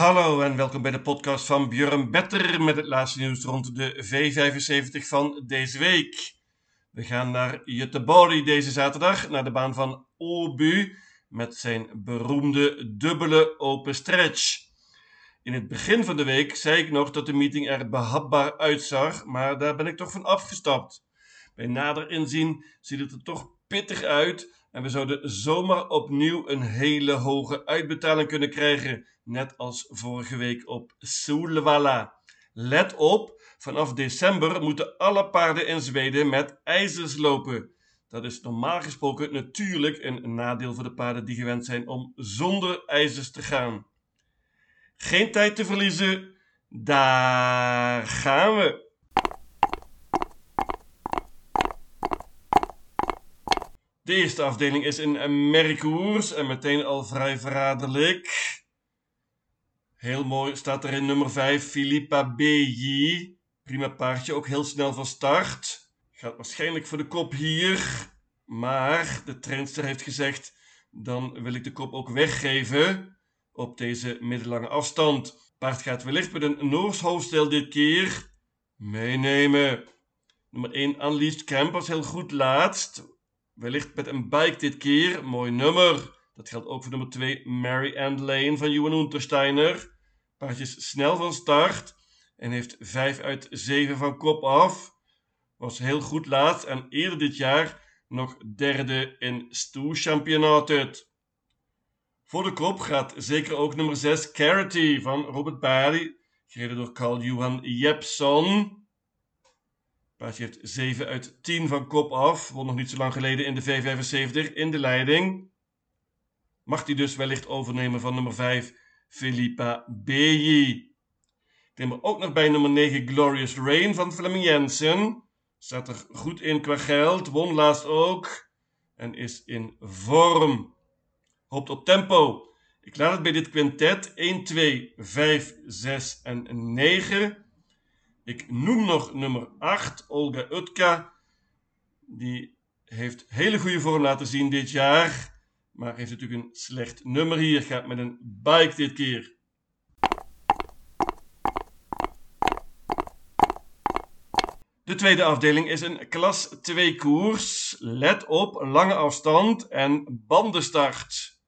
Hallo en welkom bij de podcast van Björn Better met het laatste nieuws rond de V75 van deze week. We gaan naar Göteborg deze zaterdag, naar de baan van Obu met zijn beroemde dubbele open stretch. In het begin van de week zei ik nog dat de meeting er behapbaar uitzag, maar daar ben ik toch van afgestapt. Bij nader inzien ziet het er toch pittig uit en we zouden zomaar opnieuw een hele hoge uitbetaling kunnen krijgen, net als vorige week op Solvalla. Let op, vanaf december moeten alle paarden in Zweden met ijzers lopen. Dat is normaal gesproken natuurlijk een nadeel voor de paarden die gewend zijn om zonder ijzers te gaan. Geen tijd te verliezen, daar gaan we. De eerste afdeling is een merkkoers en meteen al vrij verraderlijk. Heel mooi staat er in nummer 5 Philippa B.J. Prima paardje, ook heel snel van start. Gaat waarschijnlijk voor de kop hier. Maar de trainster heeft gezegd, dan wil ik de kop ook weggeven op deze middellange afstand. Paard gaat wellicht met een Noors hoofdstel dit keer meenemen. Nummer 1 Unleashed Camp was heel goed laatst. Wellicht met een bike dit keer. Mooi nummer. Dat geldt ook voor nummer 2 Mary Ann Lane van Johan Untersteiner. Paardje is snel van start en heeft 5 uit 7 van kop af. Was heel goed laatst en eerder dit jaar nog derde in Stoelchampionatet. Voor de kop gaat zeker ook nummer 6 Carity van Robert Barry, gereden door Carl Johan Jepson. Paardje heeft 7 uit 10 van kop af. Won nog niet zo lang geleden in de V75 in de leiding. Mag hij dus wellicht overnemen van nummer 5 Philippa Beji. Neem er ook nog bij nummer 9 Glorious Rain van Fleming Jensen. Staat er goed in qua geld. Won laatst ook. En is in vorm. Hoopt op tempo. Ik laat het bij dit quintet 1, 2, 5, 6 en 9. Ik noem nog nummer 8, Olga Utka. Die heeft hele goede vorm laten zien dit jaar. Maar heeft natuurlijk een slecht nummer hier. Gaat met een bike dit keer. De tweede afdeling is een klas 2 koers. Let op, lange afstand en bandenstart.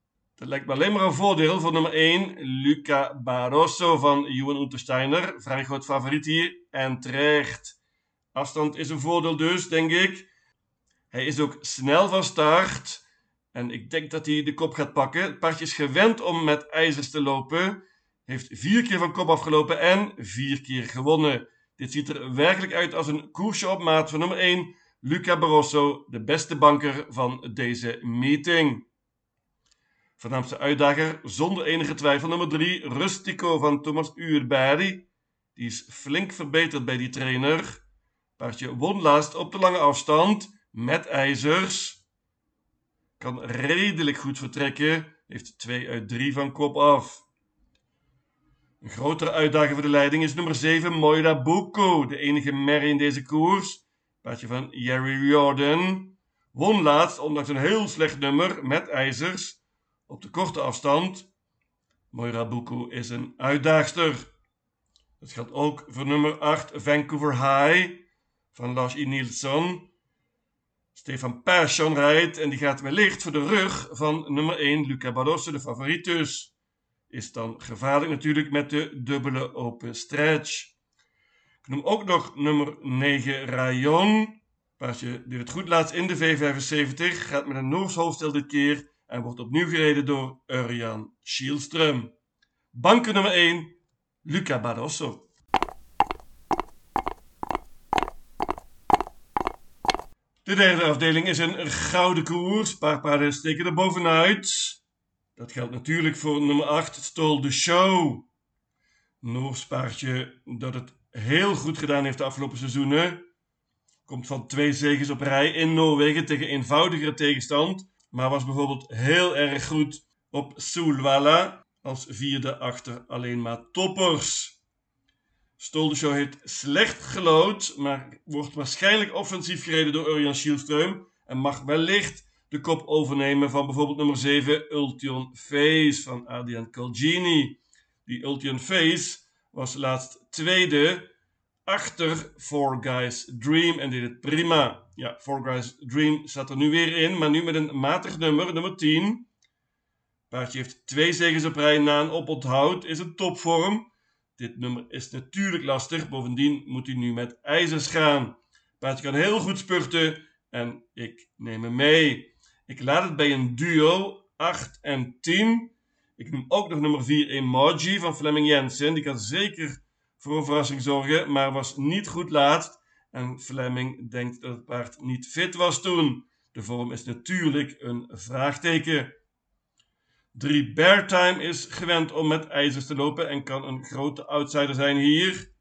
Dat lijkt me alleen maar een voordeel voor nummer 1, Luca Barroso van Johan Untersteiner. Vrij groot favoriet hier en terecht. Afstand is een voordeel dus, denk ik. Hij is ook snel van start. En ik denk dat hij de kop gaat pakken. Het paardje is gewend om met ijzers te lopen. Heeft vier keer van kop afgelopen en vier keer gewonnen. Dit ziet er werkelijk uit als een koersje op maat van nummer 1, Luca Barroso, de beste banker van deze meeting. Voornaamste uitdager, zonder enige twijfel, nummer 3, Rustico van Thomas Uurberry. Die is flink verbeterd bij die trainer. Paardje won laatst op de lange afstand met ijzers. Kan redelijk goed vertrekken. Heeft 2 uit 3 van kop af. Een grotere uitdaging voor de leiding is nummer 7 Moira Bucco, de enige merrie in deze koers. Paardje van Jerry Jordan. Won laatst, ondanks een heel slecht nummer, met ijzers op de korte afstand. Moira Bucco is een uitdaagster. Dat geldt ook voor nummer 8 Vancouver High van Lars E. Stefan Persson rijdt en die gaat wellicht voor de rug van nummer 1 Luca Badosse, de favoriet dus. Is dan gevaarlijk natuurlijk met de dubbele open stretch. Ik noem ook nog nummer 9 Rayon. Paardje die het goed laat in de V75. Gaat met een Noors hoofdstel dit keer en wordt opnieuw gereden door Urian Schielström. Banken nummer 1, Luca Badosso. De derde afdeling is een gouden koers. Een paar paarden steken er bovenuit. Dat geldt natuurlijk voor nummer 8, Stol de Show. Noors paardje dat het heel goed gedaan heeft de afgelopen seizoenen. Komt van twee zegens op rij in Noorwegen tegen eenvoudigere tegenstand maar was bijvoorbeeld heel erg goed op Soulwalla als vierde achter alleen maar toppers. Show heeft slecht gelood, maar wordt waarschijnlijk offensief gereden door Urian Schielström en mag wellicht de kop overnemen van bijvoorbeeld nummer 7 Ultion Face van Adrian Colgini. Die Ultian Face was laatst tweede achter Four Guys Dream en deed het prima. Ja, Four Guys Dream zat er nu weer in, maar nu met een matig nummer, nummer 10. Paardje heeft twee zegens op rij na een oponthoud, is een topvorm. Dit nummer is natuurlijk lastig, bovendien moet hij nu met ijzers gaan. Paardje kan heel goed spurten en ik neem hem mee. Ik laat het bij een duo 8 en 10. Ik noem ook nog nummer 4 Emoji van Fleming Jensen. Die kan zeker voor verrassing zorgen, maar was niet goed laatst. En Fleming denkt dat het paard niet fit was toen. De vorm is natuurlijk een vraagteken. 3 Beartime is gewend om met ijzers te lopen en kan een grote outsider zijn hier.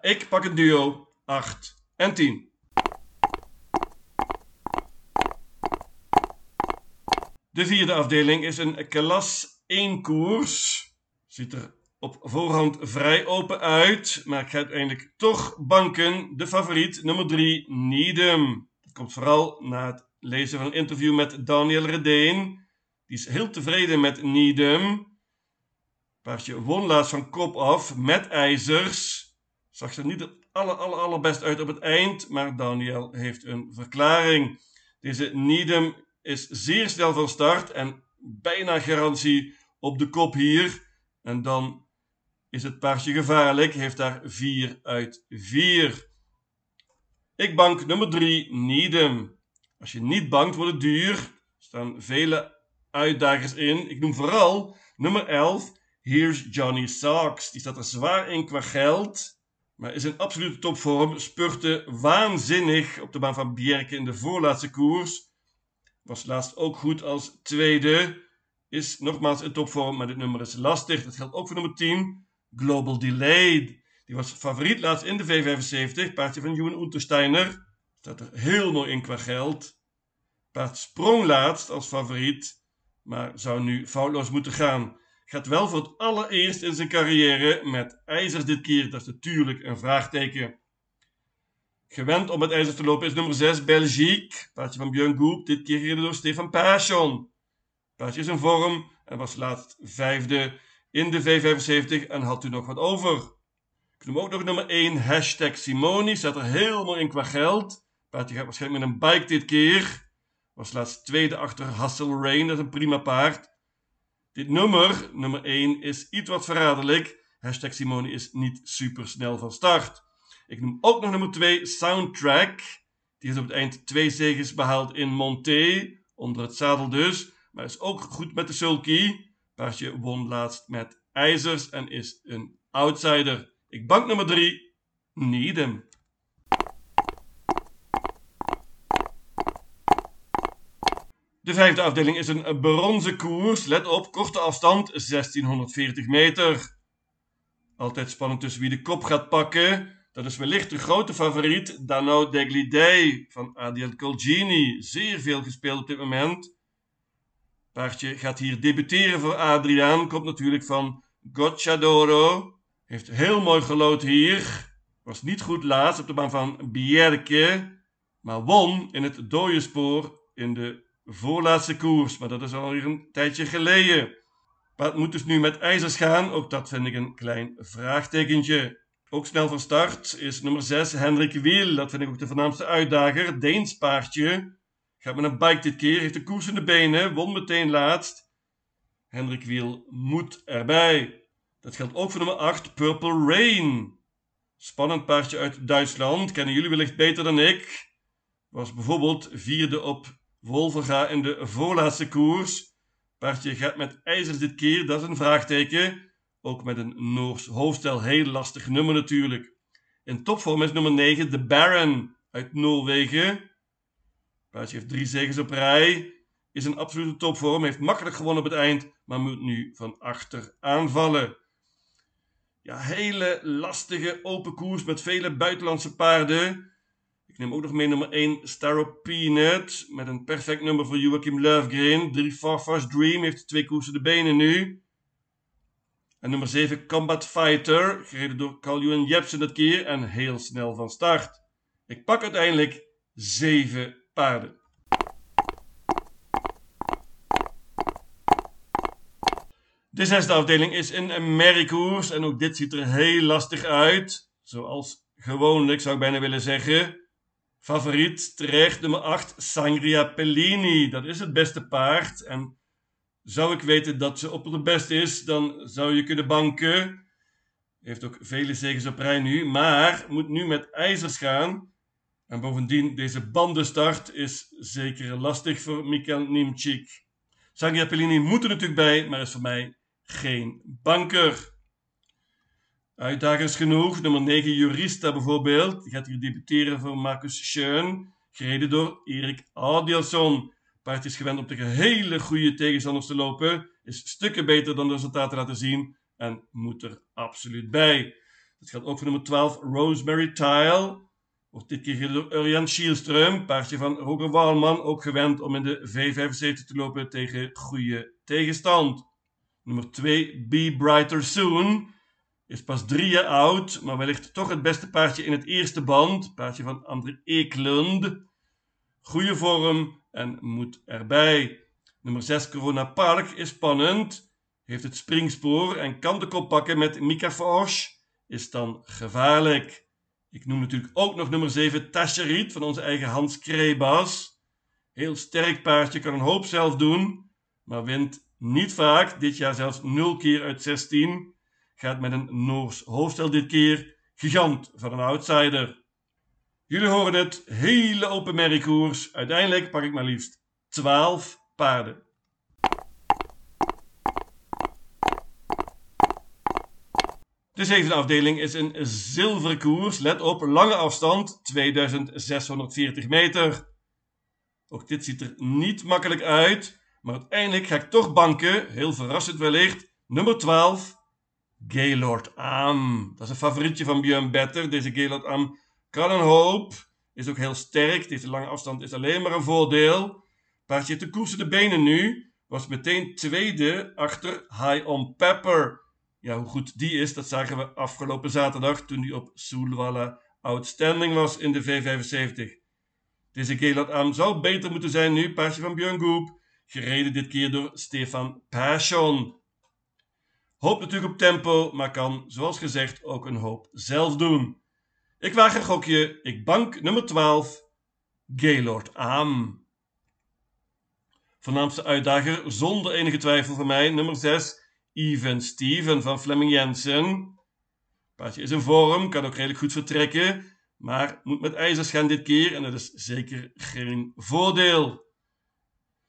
Ik pak een duo 8 en 10. De vierde afdeling is een klas 1 koers. Ziet er op voorhand vrij open uit, maar ik ga uiteindelijk toch banken. De favoriet, nummer 3, Needham. Dat komt vooral na het lezen van een interview met Daniel Redeen. Die is heel tevreden met Needham. Paardje won laatst van kop af met ijzers. Zag er niet het aller, aller, allerbest uit op het eind, maar Daniel heeft een verklaring. Deze Needham is zeer snel van start en bijna garantie op de kop hier. En dan is het paardje gevaarlijk, heeft daar 4 uit 4. Ik bank nummer 3, Needham. Als je niet bankt, wordt het duur. Er staan vele uitdagers in. Ik noem vooral nummer 11, Here's Johnny Socks. Die staat er zwaar in qua geld. Maar is in absolute topvorm. Spurte waanzinnig op de baan van Bjerke in de voorlaatste koers. Was laatst ook goed als tweede. Is nogmaals in topvorm, maar dit nummer is lastig. Dat geldt ook voor nummer 10. Global Delayed. Die was favoriet laatst in de V75. Paardje van Johan Untersteiner. Staat er heel mooi in qua geld. Paard sprong laatst als favoriet. Maar zou nu foutloos moeten gaan. Gaat wel voor het allereerst in zijn carrière met ijzers dit keer. Dat is natuurlijk een vraagteken. Gewend om met ijzers te lopen is nummer 6 Belgique. Paardje van Björn Goep. Dit keer gereden door Stefan Passion. Paardje is in vorm en was laatst vijfde in de V75 en had u nog wat over. Ik noem ook nog nummer 1, hashtag Simoni. Zat er helemaal in qua geld. Paardje gaat waarschijnlijk met een bike dit keer. Was laatst tweede achter Hustle Rain, dat is een prima paard. Dit nummer, nummer 1, is iets wat verraderlijk. Hashtag Simoni is niet super snel van start. Ik noem ook nog nummer 2, Soundtrack. Die is op het eind twee zegens behaald in Monté, onder het zadel dus. Maar is ook goed met de sulky. Paardje won laatst met ijzers en is een outsider. Ik bank nummer 3, Needham. De vijfde afdeling is een bronzen koers. Let op, korte afstand, 1640 meter. Altijd spannend tussen wie de kop gaat pakken. Dat is wellicht de grote favoriet, Dano Deglidei van Adiel Colgini. Zeer veel gespeeld op dit moment. Paardje gaat hier debuteren voor Adriaan. Komt natuurlijk van Gocciadoro. Heeft heel mooi gelood hier. Was niet goed laatst op de baan van Bierke. Maar won in het dode spoor in de voorlaatste koers. Maar dat is alweer een tijdje geleden. Paard moet dus nu met ijzers gaan. Ook dat vind ik een klein vraagtekentje. Ook snel van start is nummer 6 Hendrik Wiel. Dat vind ik ook de voornaamste uitdager. Deens paardje. Gaat met een bike dit keer. Heeft de koers in de benen. Won meteen laatst. Hendrik Wiel moet erbij. Dat geldt ook voor nummer 8 Purple Rain. Spannend paardje uit Duitsland. Kennen jullie wellicht beter dan ik. Was bijvoorbeeld vierde op Wolverga in de voorlaatste koers. Paardje gaat met ijzers dit keer. Dat is een vraagteken. Ook met een Noors hoofdstel. Heel lastig nummer natuurlijk. In topvorm is nummer 9 de Baron uit Noorwegen. Paardje heeft drie zegens op rij. Is een absolute topvorm. Heeft makkelijk gewonnen op het eind. Maar moet nu van achter aanvallen. Ja, hele lastige open koers met vele buitenlandse paarden. Ik neem ook nog mee nummer 1 Starro Peanut. Met een perfect nummer voor Joachim Löfgren. 3 Farfars Dream heeft twee koersen de benen nu. En nummer 7 Combat Fighter. Gereden door Carl-Johan Jepsen dat keer. En heel snel van start. Ik pak uiteindelijk 7 paarden. De zesde afdeling is een merriekoers en ook dit ziet er heel lastig uit. Zoals gewoonlijk zou ik bijna willen zeggen. Favoriet terecht nummer 8 Sangria Pellini. Dat is het beste paard en zou ik weten dat ze op het best is, dan zou je kunnen banken. Heeft ook vele zegens op rij nu, maar moet nu met ijzers gaan. En bovendien, deze bandenstart is zeker lastig voor Mikael Nimchik. Sangria Pellini moet er natuurlijk bij, maar is voor mij geen banker. Uitdagers genoeg. Nummer 9 Jurista bijvoorbeeld. Die gaat hier debuteren voor Marcus Schön. Gereden door Erik Adielson. Paard is gewend om tegen hele goede tegenstanders te lopen. Is stukken beter dan de resultaten laten zien. En moet er absoluut bij. Dat geldt ook voor nummer 12 Rosemary Tile. Wordt dit keer door Urjan Schielström. Paardje van Roger Walman. Ook gewend om in de V75 te lopen tegen goede tegenstand. Nummer 2 Be Brighter Soon. Is pas drie jaar oud, maar wellicht toch het beste paardje in het eerste band. Paardje van André Eklund. Goede vorm en moet erbij. Nummer 6 Corona Park is spannend. Heeft het springspoor en kan de kop pakken met Mika Forsch. Is dan gevaarlijk. Ik noem natuurlijk ook nog nummer 7 Tacherit van onze eigen Hans Krebas. Heel sterk paardje, kan een hoop zelf doen, maar wint niet vaak. Dit jaar zelfs 0 keer uit 16. Gaat met een Noors hoofdstel dit keer. Gigant van een outsider. Jullie horen het, hele open merriekoers. Uiteindelijk pak ik maar liefst 12 paarden. De zevende afdeling is een zilveren koers. Let op, lange afstand, 2640 meter. Ook dit ziet er niet makkelijk uit. Maar uiteindelijk ga ik toch banken, heel verrassend wellicht, nummer 12, Gaylord Am. Dat is een favorietje van Björn Better. Deze Gaylord Am kan een hoop, is ook heel sterk. Deze lange afstand is alleen maar een voordeel. Paardje te koersen de benen nu, was meteen tweede achter High on Pepper. Ja, hoe goed die is, dat zagen we afgelopen zaterdag toen hij op Soelwalla outstanding was in de V75. Deze Gaylord Am zou beter moeten zijn nu, paardje van Björn Goop. Gereden dit keer door Stefan Passion. Hoopt natuurlijk op tempo, maar kan, zoals gezegd, ook een hoop zelf doen. Ik waag een gokje. Ik bank nummer 12, Gaylord aan. Voornaamste uitdager, zonder enige twijfel voor mij, nummer 6, Even Steven van Fleming Jensen. Paardje is in vorm, kan ook redelijk goed vertrekken, maar moet met ijzers gaan dit keer en dat is zeker geen voordeel.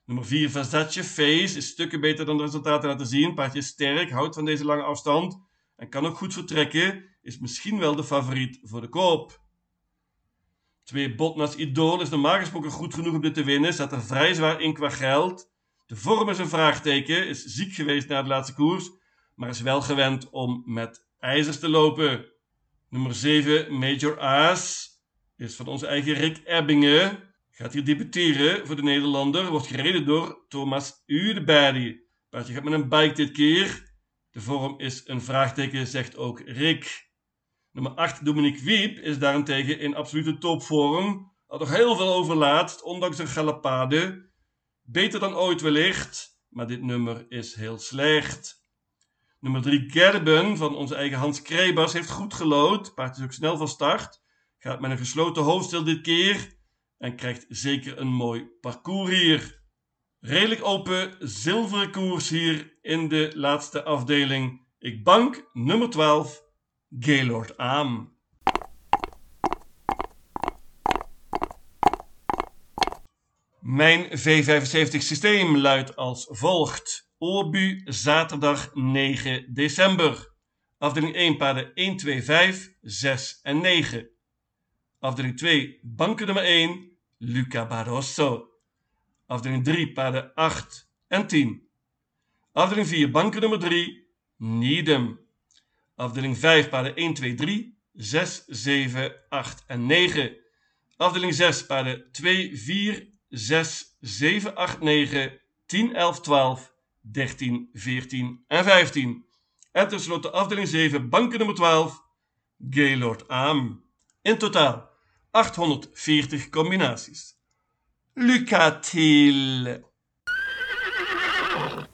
Nummer 4, Versace Face, is stukken beter dan de resultaten laten zien. Paardje is sterk, houdt van deze lange afstand en kan ook goed vertrekken. Is misschien wel de favoriet voor de koop. 2, Botnas Idol is normaal gesproken goed genoeg om dit te winnen. Staat er vrij zwaar in qua geld. De vorm is een vraagteken, is ziek geweest na de laatste koers, maar is wel gewend om met ijzers te lopen. Nummer 7, Major Aas, is van onze eigen Rick Ebbingen. Gaat hier debuteren voor de Nederlander. Wordt gereden door Thomas Udebadi. Paardje gaat met een bike dit keer. De vorm is een vraagteken, zegt ook Rick. Nummer 8, Dominique Wiep, is daarentegen in absolute topvorm. Had nog heel veel overlaat, ondanks een galapade. Beter dan ooit wellicht, maar dit nummer is heel slecht. Nummer 3, Gerben van onze eigen Hans Krebas heeft goed gelood. Paard is ook snel van start. Gaat met een gesloten hoofdstel dit keer en krijgt zeker een mooi parcours hier. Redelijk open zilveren koers hier in de laatste afdeling. Ik bank nummer 12, Gaylord aan. Mijn V75 systeem luidt als volgt. Oorbu zaterdag 9 december. Afdeling 1 paarden 1, 2, 5, 6 en 9. Afdeling 2 banken nummer 1 Luca Barroso. Afdeling 3 paarden 8 en 10. Afdeling 4 banken nummer 3 Needham. Afdeling 5 paarden 1, 2, 3, 6, 7, 8 en 9. Afdeling 6 paarden 2, 4, 6, 7, 8, 9, 10, 11, 12, 13, 14 en 15. En tenslotte afdeling 7 banken nummer 12 Gaylord Aam. In totaal 840 combinaties. Lycka till!